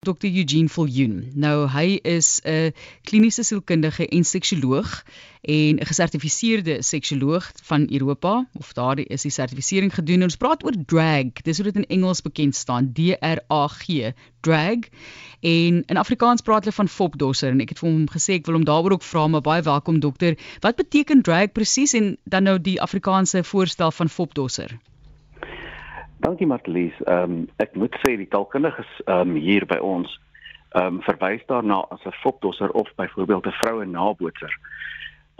Dr Eugene Viljoen. Nou hy is 'n kliniese sielkundige en seksioloog en 'n gesertifiseerde seksioloog van Europa of daar is die sertifisering gedoen. Ons praat oor drag. Dis hoe dit in Engels bekend staan, D R A G, drag. En in Afrikaans praat hulle van fopdosser en ek het vir hom gesê ek wil hom daaroor ook vra, maar baie welkom dokter. Wat beteken drag presies en dan nou die Afrikaanse voorstel van fopdosser? Dankie Martelies. Ehm um, ek moet sê die taalkundiges ehm um, hier by ons ehm um, verwys daarna as 'n fopdosser of byvoorbeeld 'n vroue nabootser.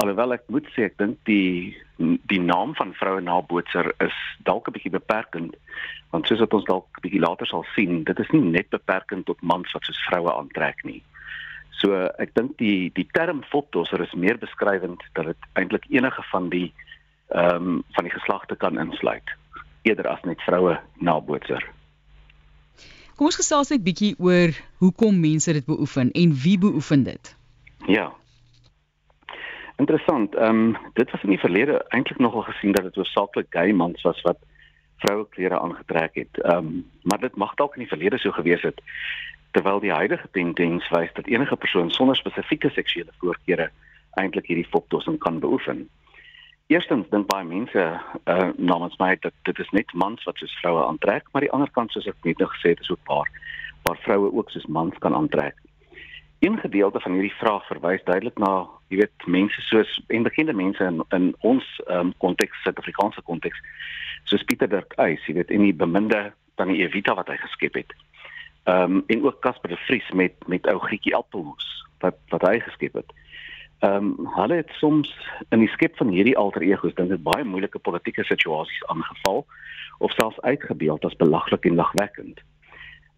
Alhoewel ek moet sê ek dink die die naam van vroue nabootser is dalk 'n bietjie beperkend want soos wat ons dalk 'n bietjie later sal sien, dit is nie net beperkend tot mans wat soos vroue aantrek nie. So ek dink die die term fopdosser is meer beskrywend dat dit eintlik enige van die ehm um, van die geslagte kan insluit eerder as net vroue nabootser. Kom ons gesels net bietjie oor hoekom mense dit beoefen en wie beoefen dit? Ja. Interessant. Ehm um, dit was in die verlede eintlik nogal gesien dat dit hoofsaaklik gay mans was wat vroue klere aangetrek het. Ehm um, maar dit mag dalk in die verlede so gewees het terwyl die huidige tendens wys dat enige persoon sonder spesifieke seksuele voorkeure eintlik hierdie foptossing kan beoefen. Eerstens dink baie mense uh namens my dat dit is net mans wat soos vroue aantrek, maar die ander kant soos ek net nou gesê het is ook paar waar vroue ook soos mans kan aantrek. Een gedeelte van hierdie vraag verwys duidelik na, jy weet, mense soos en bekende mense in in ons um konteks, Suid-Afrikaanse konteks, soos Pieter Dirk Uys, jy weet, en die beminde tannie Evita wat hy geskep het. Um en ook Casper de Vries met met ou Grietjie Appelhoes wat wat hy geskep het. Ehm um, hulle het soms in die skep van hierdie alter egos dink dit baie moeilike politieke situasies aangeval of selfs uitgebeeld as belaglik en lagwekkend.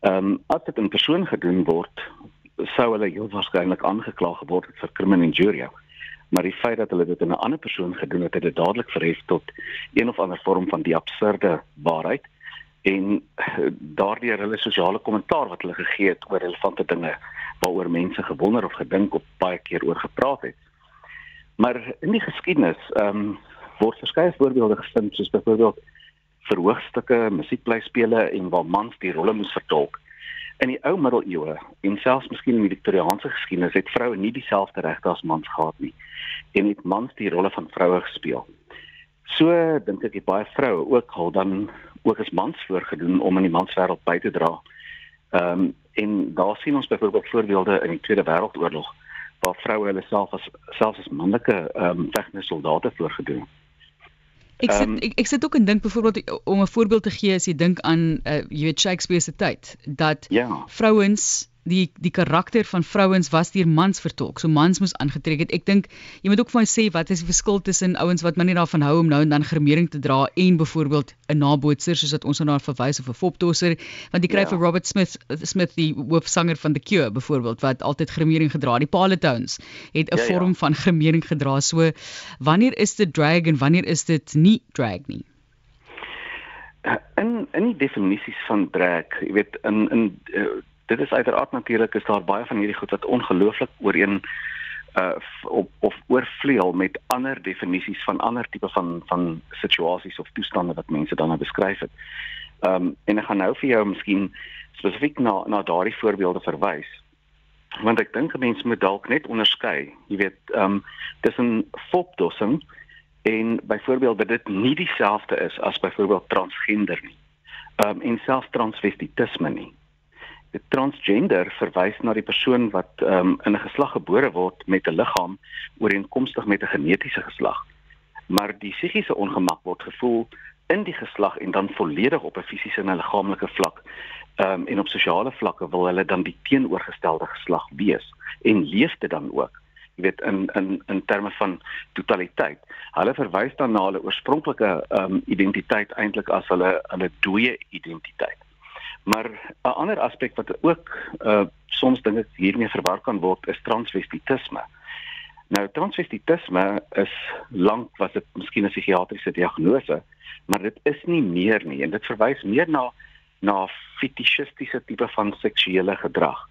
Ehm um, as dit in persoon gedoen word, sou hulle heel waarskynlik aangekla geword het vir criminal injury. Maar die feit dat hulle dit in 'n ander persoon gedoen het, het dit dadelik verhef tot een of ander vorm van die absurde waarheid en daardeur hulle sosiale kommentaar wat hulle gegee het oor relevante dinge waaroor mense gewonder of gedink of baie keer oor gepraat het. Maar in die geskiedenis ehm um, word verskeie voorbeelde gevind soos byvoorbeeld verhoogstukke, musiekblyspele en waar mans die rolle moes vertolk. In die ou middeleeue en selfs miskien in die Victoriaanse geskiedenis het vroue nie dieselfde regte as mans gehad nie en het mans die rolle van vroue gespeel. So dink ek baie vroue ook al dan ook as mans voorgedoen om in die manswêreld by te dra. Ehm um, en daar sien ons byvoorbeeld voorbeelde in die Tweede Wêreldoorlog waar vroue hulle self as selfs as manlike ehm um, vegtende soldate voorgedoen. Ek sit um, ek, ek sit ook en dink byvoorbeeld om 'n voorbeeld te gee as jy dink aan uh, jy weet Shakespeare se tyd dat ja. vrouens die die karakter van vrouens was deur mans vertolk. So mans moes aangetrek het. Ek dink jy moet ook vir my sê wat is die verskil tussen ouens wat maar net daarvan hou om nou en dan gremering te dra en byvoorbeeld 'n nabootser soos wat ons nou daar verwys of 'n fopdosser want jy kry ja. vir Robert Smith Smith die hoofsanger van The Cure byvoorbeeld wat altyd gremering gedra het. Die Paletones het 'n ja, vorm ja. van gremering gedra. So wanneer is dit drag en wanneer is dit nie drag nie? in in die definisies van drag, jy weet in in uh, dit is uiteraard natuurlik is daar baie van hierdie goed wat ongelooflik ooreen uh op of oorvleuel met ander definisies van ander tipe van van situasies of toestande wat mense dan beskryf het. Um en ek gaan nou vir jou miskien spesifiek na na daardie voorbeelde verwys. Want ek dink 'n mens moet dalk net onderskei, jy weet, um tussen fopdossing en byvoorbeeld dat dit nie dieselfde is as byvoorbeeld transgender nie. Um en selfs transvestitisme nie transgender verwys na die persoon wat um, in 'n geslag gebore word met 'n liggaam ooreenkomstig met 'n genetiese geslag. Maar die psigiese ongemak word gevoel in die geslag en dan volledig op 'n fisiese en liggaamlike vlak. Ehm um, en op sosiale vlakke wil hulle dan die teenoorgestelde geslag wees en leef dit dan ook. Weet in in in terme van totaliteit. Hulle verwys dan na hulle oorspronklike ehm um, identiteit eintlik as hulle hulle dooie identiteit. Maar 'n ander aspek wat ook uh soms dink ek hiermee verwar kan word is transvestitisme. Nou transvestitisme is lank was dit miskien 'n psigiatriese diagnose, maar dit is nie meer nie en dit verwys meer na na fetishistiese tipe van seksuele gedrag.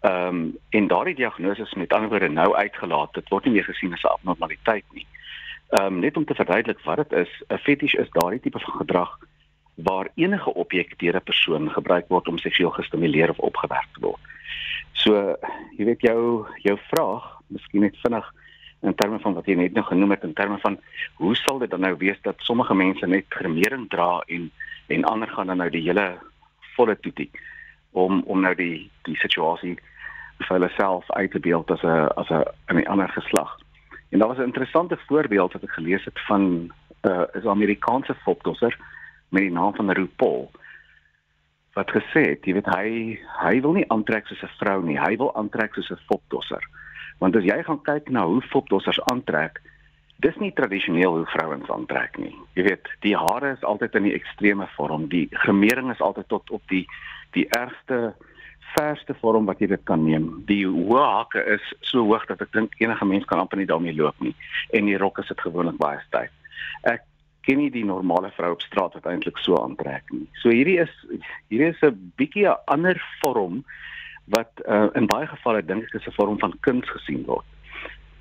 Ehm um, en daardie diagnose is met ander woorde nou uitgelaat. Dit word nie meer gesien as 'n abnormaliteit nie. Ehm um, net om te verduidelik wat dit is, 'n fetish is daardie tipe van gedrag waar enige objek deur 'n persoon gebruik word om seksueel gestimuleer of opgewerk te word. So, jy weet jou jou vraag, miskien net vinnig in terme van wat jy net nou genoem het in terme van hoe sal dit dan nou wees dat sommige mense net gremering dra en en ander gaan dan nou die hele volle toetie om om nou die die situasie vir hulle self uit te beeld as 'n as 'n 'n ander geslag. En daar was 'n interessante voorbeeld wat ek gelees het van 'n uh, is 'n Amerikaanse fopdosser met die naam van RuPaul wat gesê het, jy weet hy hy wil nie aantrek soos 'n vrou nie, hy wil aantrek soos 'n fopdosser. Want as jy gaan kyk na hoe fopdossers aantrek, dis nie tradisioneel hoe vrouens aantrek nie. Jy weet, die hare is altyd in die ekstreme vorm, die gemering is altyd tot op die die ergste verste vorm wat jy dit kan neem. Die hoë hakke is so hoog dat ek dink enige mens kan amper nie daarmee loop nie en die rokke sit gewoonlik baie styf. Ek ken nie die normale vrou op straat wat eintlik so aantrek nie. So hierdie is hierdie is 'n bietjie 'n ander vorm wat uh, in baie gevalle dink ek is 'n vorm van kuns gesien word.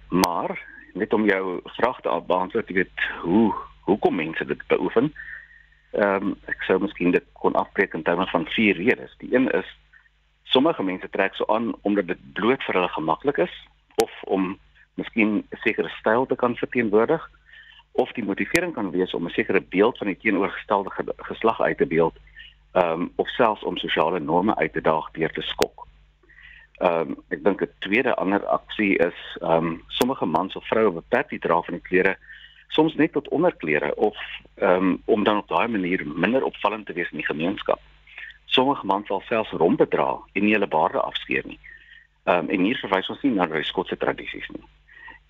Maar net om jou vraag te beantwoord, jy weet hoe hoekom mense dit beoefen? Ehm um, ek sou miskien dit kon afbreek in terme van vier redes. Die een is sommige mense trek so aan omdat dit bloot vir hulle gemaklik is of om miskien 'n sekere styl te kan verteenwoordig of die motivering kan wees om 'n sekere beeld van die teenoorgestelde geslag uit te beeld um, of selfs om sosiale norme uit te daag deur te skok. Ehm um, ek dink 'n tweede ander aksie is ehm um, sommige mans of vroue wat petty dra van die klere soms net tot onderklere of ehm um, om dan op daai manier minder opvallend te wees in die gemeenskap. Sommige mans sal selfs rompe dra en nie hulle baarde afskeer nie. Ehm um, en hier verwys ons nie na die skotse tradisies nie.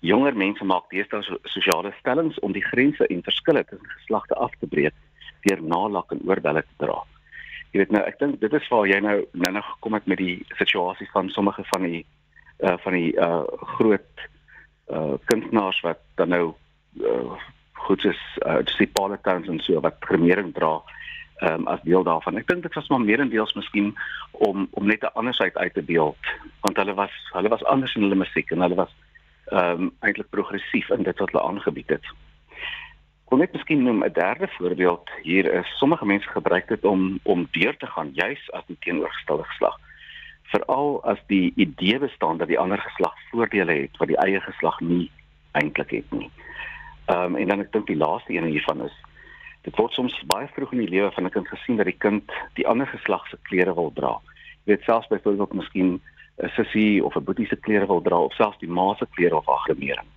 Jonger mense maak deesdae sosiale stellings om die grense en verskille tussen geslagte af te breek deur nalak en oorbelle te dra. Jy weet nou, ek dink dit is waar jy nou nou nog gekom het met die situasie van sommige van die uh van die uh groot uh kunstenaars wat dan nou uh goed is uh die Palatowns en so wat gremering dra ehm um, as deel daarvan. Ek dink dit was maar meerendeels miskien om om net 'n ander syd uit te beeld want hulle was hulle was anders in hulle musiek en hulle was ehm um, eintlik progressief in dit wat hulle aangebied het. Kom net miskien noem 'n derde voorbeeld hier is sommige mense gebruik dit om om deur te gaan juis as die teenoorgestelde geslag. Veral as die idee bestaan dat die ander geslag voordele het wat die eie geslag nie eintlik het nie. Ehm um, en dan ek dink die laaste een hiervan is dit word soms baie vroeg in die lewe van 'n kind gesien dat die kind die ander geslag se klere wil dra. Jy weet selfs byvoorbeeld miskien 'n sussie of 'n boetie se klere wil dra of selfs die ma se klere of aggremering.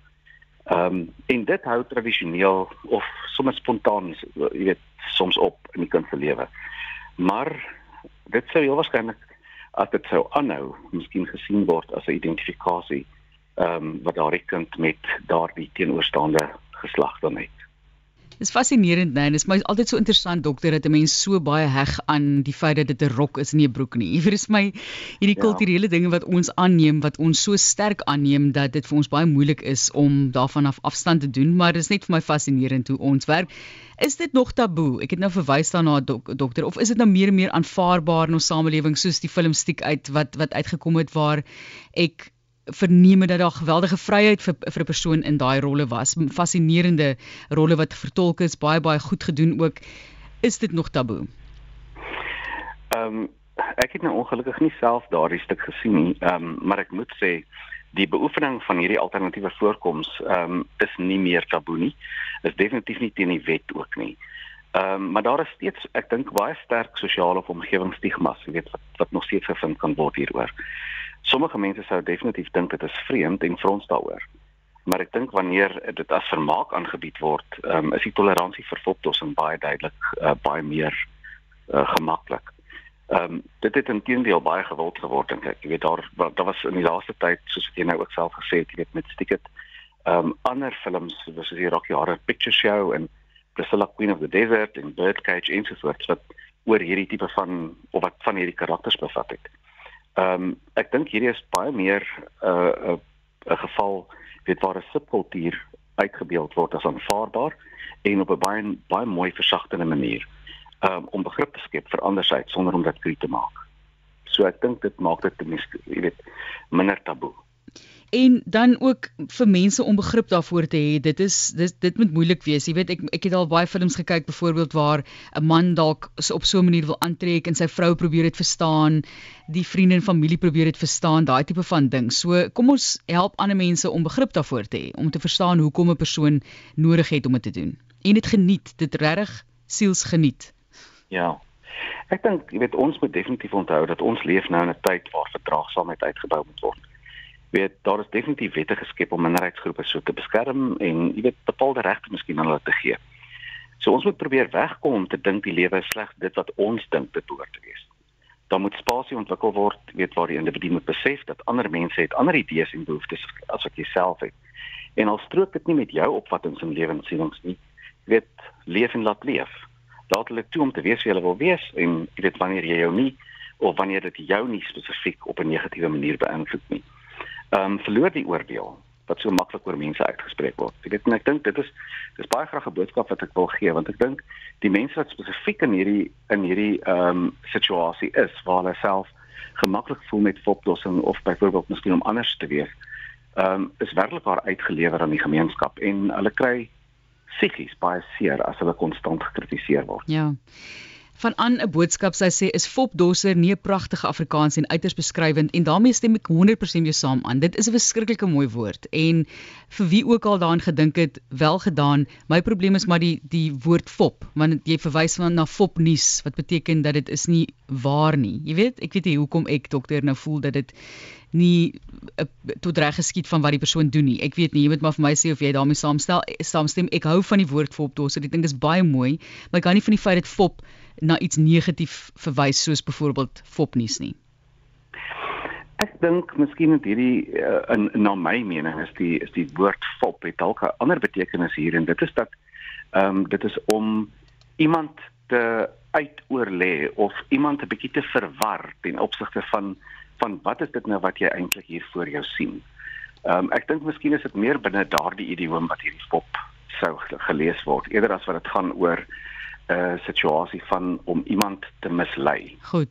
Ehm um, en dit hou tradisioneel of soms spontaan, jy weet, soms op in die kind se lewe. Maar dit sou heel waarskynlik as dit sou aanhou, miskien gesien word as 'n identifikasie ehm um, wat daardie kind met daardie teenoorstaande geslag dan het. Dis fascinerend, nee, dis maar altyd so interessant dokter dat 'n mens so baie heg aan die feit dat dit 'n rok is en nie 'n broek nie. Hier is my hierdie ja. kulturele dinge wat ons aanneem wat ons so sterk aanneem dat dit vir ons baie moeilik is om daarvan af afstand te doen, maar dit is net vir my fascinerend hoe ons werk. Is dit nog taboe? Ek het nou verwys daarna dok, dokter of is dit nou meer en meer aanvaarbaar in ons samelewing soos die filmstiek uit wat wat uitgekom het waar ek verneem dat daar geweldige vryheid vir vir 'n persoon in daai rolle was. Fascinerende rolle wat vertolk is, baie baie goed gedoen ook. Is dit nog taboe? Ehm um, ek het nou ongelukkig nie self daardie stuk gesien nie, ehm um, maar ek moet sê die beoefening van hierdie alternatiewe voorkoms ehm um, is nie meer taboe nie. Is definitief nie teen die wet ook nie. Ehm um, maar daar is steeds ek dink baie sterk sosiale of omgewingsstigmas, jy weet wat wat nog steeds gevind kan word hieroor. Sommige mense sou definitief dink dit is vreemd en frons daaroor. Maar ek dink wanneer dit as vermaak aangebied word, um, is die toleransie vir oplossing baie duidelik uh, baie meer uh, gemaklik. Ehm um, dit het intedeel baie gewild geword dink ek. Weet daar daar was in die laaste tyd soos ek nou ook self gesê het, jy weet met Sticket ehm um, ander films soos die Rocky Horror Picture Show en Priscilla Queen of the Desert en Birdcage ensovoorts wat oor hierdie tipe van of wat van hierdie karakters bevat het. Ehm um, ek dink hierdie is baie meer 'n uh, 'n uh, 'n geval weet waar 'n subkultuur uitgebeeld word as aanvaarbaar en op 'n baie baie mooi versagtende manier um, om begrip te skep vir andersheid sonder om dit krities te maak. So ek dink dit maak dit ten minste jy weet minder taboe. En dan ook vir mense om begrip daarvoor te hê. Dit is dit dit moet moeilik wees. Jy weet ek ek het al baie films gekyk byvoorbeeld waar 'n man dalk op so 'n manier wil aantrek en sy vrou probeer dit verstaan. Die vriende en familie probeer dit verstaan. Daai tipe van ding. So kom ons help ander mense om begrip daarvoor te hê om te verstaan hoekom 'n persoon nodig het om dit te doen. En dit geniet. Dit regtig siels geniet. Ja. Ek dink jy weet ons moet definitief onthou dat ons leef nou in 'n tyd waar verdraagsaamheid uitgebou moet word weet daar is definitief wette geskep om minderheidsgroepe so te beskerm en jy weet bepaalde regte miskien aan hulle te gee. So ons moet probeer wegkom om te dink die lewe is slegs dit wat ons dink dit behoort te wees. Daar moet spasie ontwikkel word, weet waar die individu moet besef dat ander mense het ander idees en behoeftes as wat jy self het. En al strook dit nie met jou opvattinge en lewensienings nie, weet leef en laat leef. Laat hulle toe om te wees wie hulle wil wees en jy weet wanneer jy jou nie of wanneer dit jou nie spesifiek op 'n negatiewe manier beïnvloed nie ehm um, verloor die oordeel wat so maklik oor mense uitgespreek word. Jy weet en ek dink dit is dis baie graag 'n boodskap wat ek wil gee want ek dink die mense wat spesifiek in hierdie in hierdie ehm um, situasie is waar hulle self gemaklik voel met oplossing of byvoorbeeld miskien om anders te wees, ehm um, is werklik waar uitgelewer aan die gemeenskap en hulle kry psigies baie seer as hulle konstant gekritiseer word. Ja van aan 'n boodskap sy sê is Fop Dosser nie 'n pragtige Afrikaans en uiters beskrywend en daarmee stem ek 100% jou saam aan. Dit is 'n verskriklike mooi woord en vir wie ook al daaraan gedink het, wel gedaan. My probleem is maar die die woord fop, want jy verwys van na fop nuus wat beteken dat dit is nie waar nie. Jy weet, ek weet nie hoekom ek dokter nou voel dat dit nie uh, tot reg geskied van wat die persoon doen nie. Ek weet nie, jy moet maar vir my sê of jy daarmee saamstel saamstem. Ek hou van die woord fop Dosser. Ek dink dit is baie mooi, maar ek kan nie van die feit dat fop na iets negatief verwys soos byvoorbeeld fopnuus nie. Ek dink miskien met hierdie uh, in na my mening is die is die woord fop het dalk 'n ander betekenis hier en dit is dat ehm um, dit is om iemand te uitoorlê of iemand 'n bietjie te verwar ten opsigte van van wat is dit nou wat jy eintlik hier voor jou sien. Ehm um, ek dink miskien is dit meer binne daardie idioom wat hierdie fop sou gelees word eerder as wat dit gaan oor 'n uh, situasie van om iemand te mislei. Goed.